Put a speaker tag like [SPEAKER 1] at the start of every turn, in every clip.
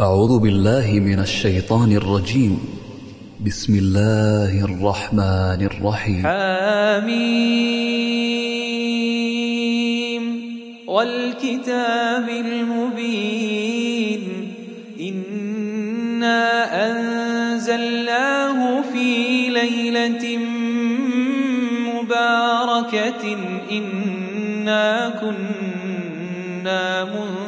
[SPEAKER 1] أعوذ بالله من الشيطان الرجيم. بسم الله الرحمن الرحيم.
[SPEAKER 2] حميم والكتاب المبين. إنا أنزلناه في ليلة مباركة. إنا كنا منذرين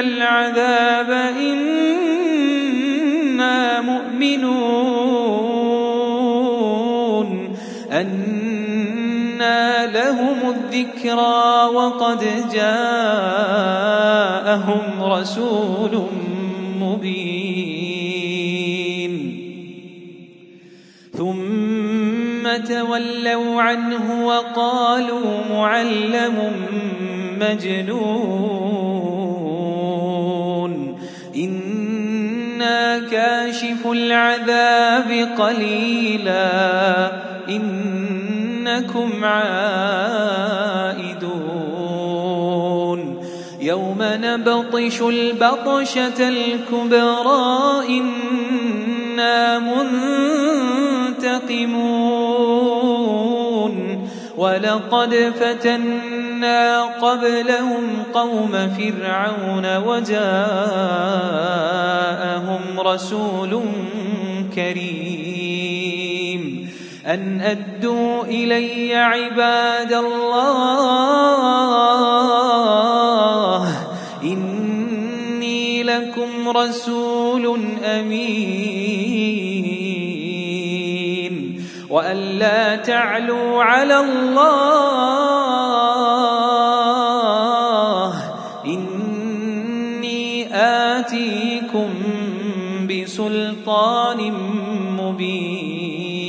[SPEAKER 2] العذاب إنا مؤمنون. أنا لهم الذكرى وقد جاءهم رسول مبين. ثم تولوا عنه وقالوا معلم مجنون. كاشف العذاب قليلا إنكم عائدون يوم نبطش البطشة الكبرى إنا منتقمون ولقد فتنا قبلهم قوم فرعون وجاءهم رسول كريم. أن أدوا إلي عباد الله. إني لكم رسول أمين. وأن لا تعلوا على الله بسلطان مبين.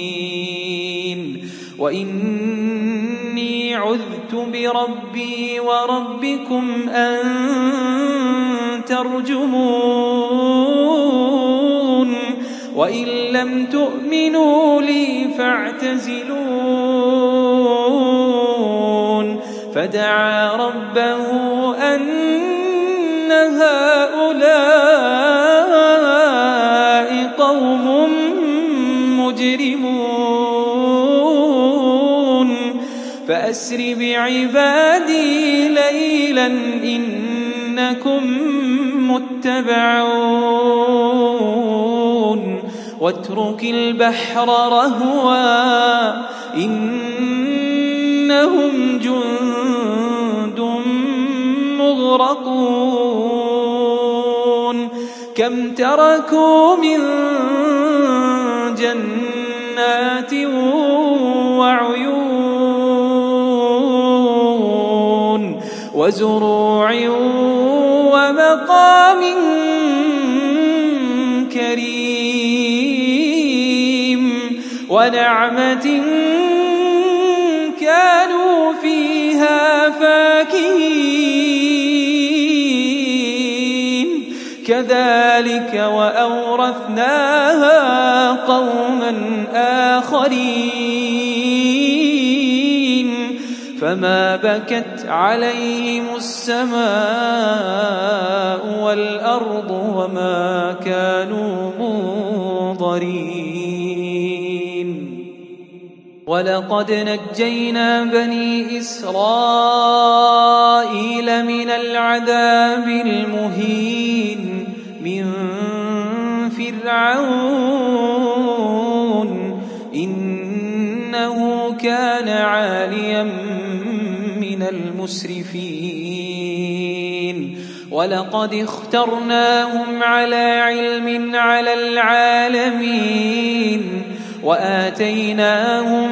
[SPEAKER 2] وإني عذت بربي وربكم أن ترجمون. وإن لم تؤمنوا لي فاعتزلون. فدعا ربه مجرمون. فأسر بعبادي ليلا إنكم متبعون. واترك البحر رهوا إنهم جند مغرقون. كم تركوا من جنات وعيون وزروع ومقام كريم ونعمة كانوا فيها فاكهين. كذلك وأورثناها قوما آخرين فما بكت عليهم السماء والأرض وما كانوا منظرين ولقد نجينا بني إسرائيل من العذاب المهين من فرعون عاليا من المسرفين. ولقد اخترناهم على علم على العالمين. وآتيناهم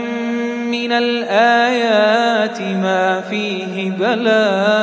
[SPEAKER 2] من الآيات ما فيه بلاء.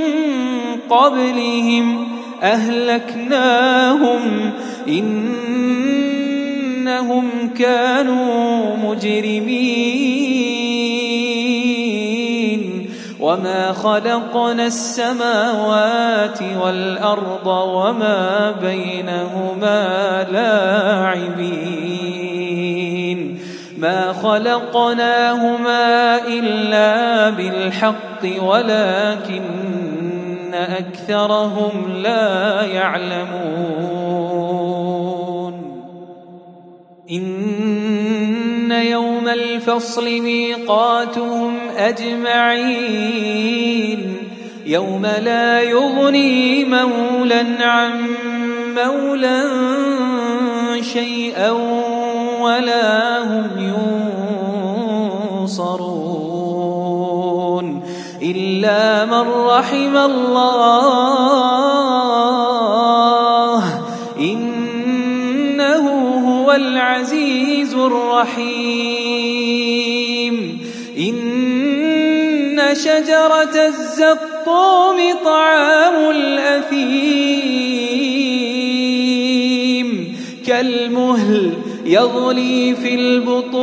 [SPEAKER 2] قبلهم أهلكناهم إنهم كانوا مجرمين وما خلقنا السماوات والأرض وما بينهما لاعبين ما خلقناهما إلا بالحق ولكن أكثرهم لا يعلمون. إن يوم الفصل ميقاتهم أجمعين. يوم لا يغني مولا عن مولا شيئا ولا رحم الله. إنه هو العزيز الرحيم. إن شجرة الزقوم طعام الأثيم. كالمهل يغلي في البطون.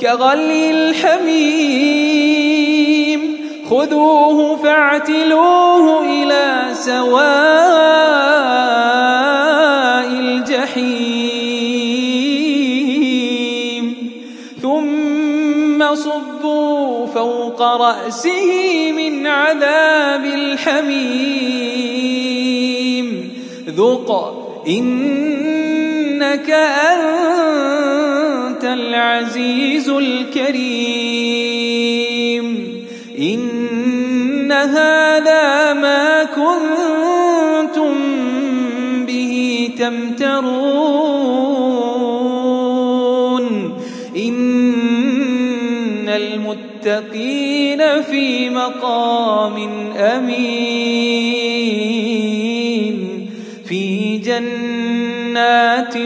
[SPEAKER 2] كغلي الحميم خذوه فاعتلوه إلى سواء الجحيم. ثم صبوا فوق رأسه من عذاب الحميم. ذق إنك أنت العزيز الكريم. هذا ما كنتم به تمترون. إن المتقين في مقام أمين. في جنات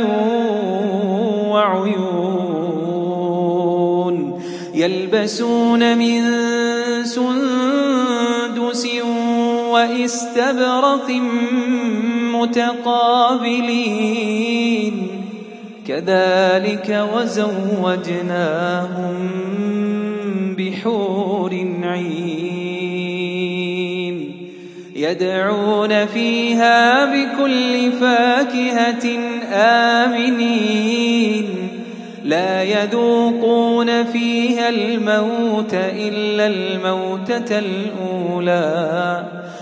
[SPEAKER 2] وعيون. يلبسون من سندس واستبرق متقابلين. كذلك وزوجناهم بحور عين. يدعون فيها بكل فاكهة آمنين. لا يذوقون فيها الموت إلا الموتة الأولى.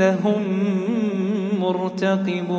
[SPEAKER 2] إنهم مرتقبون.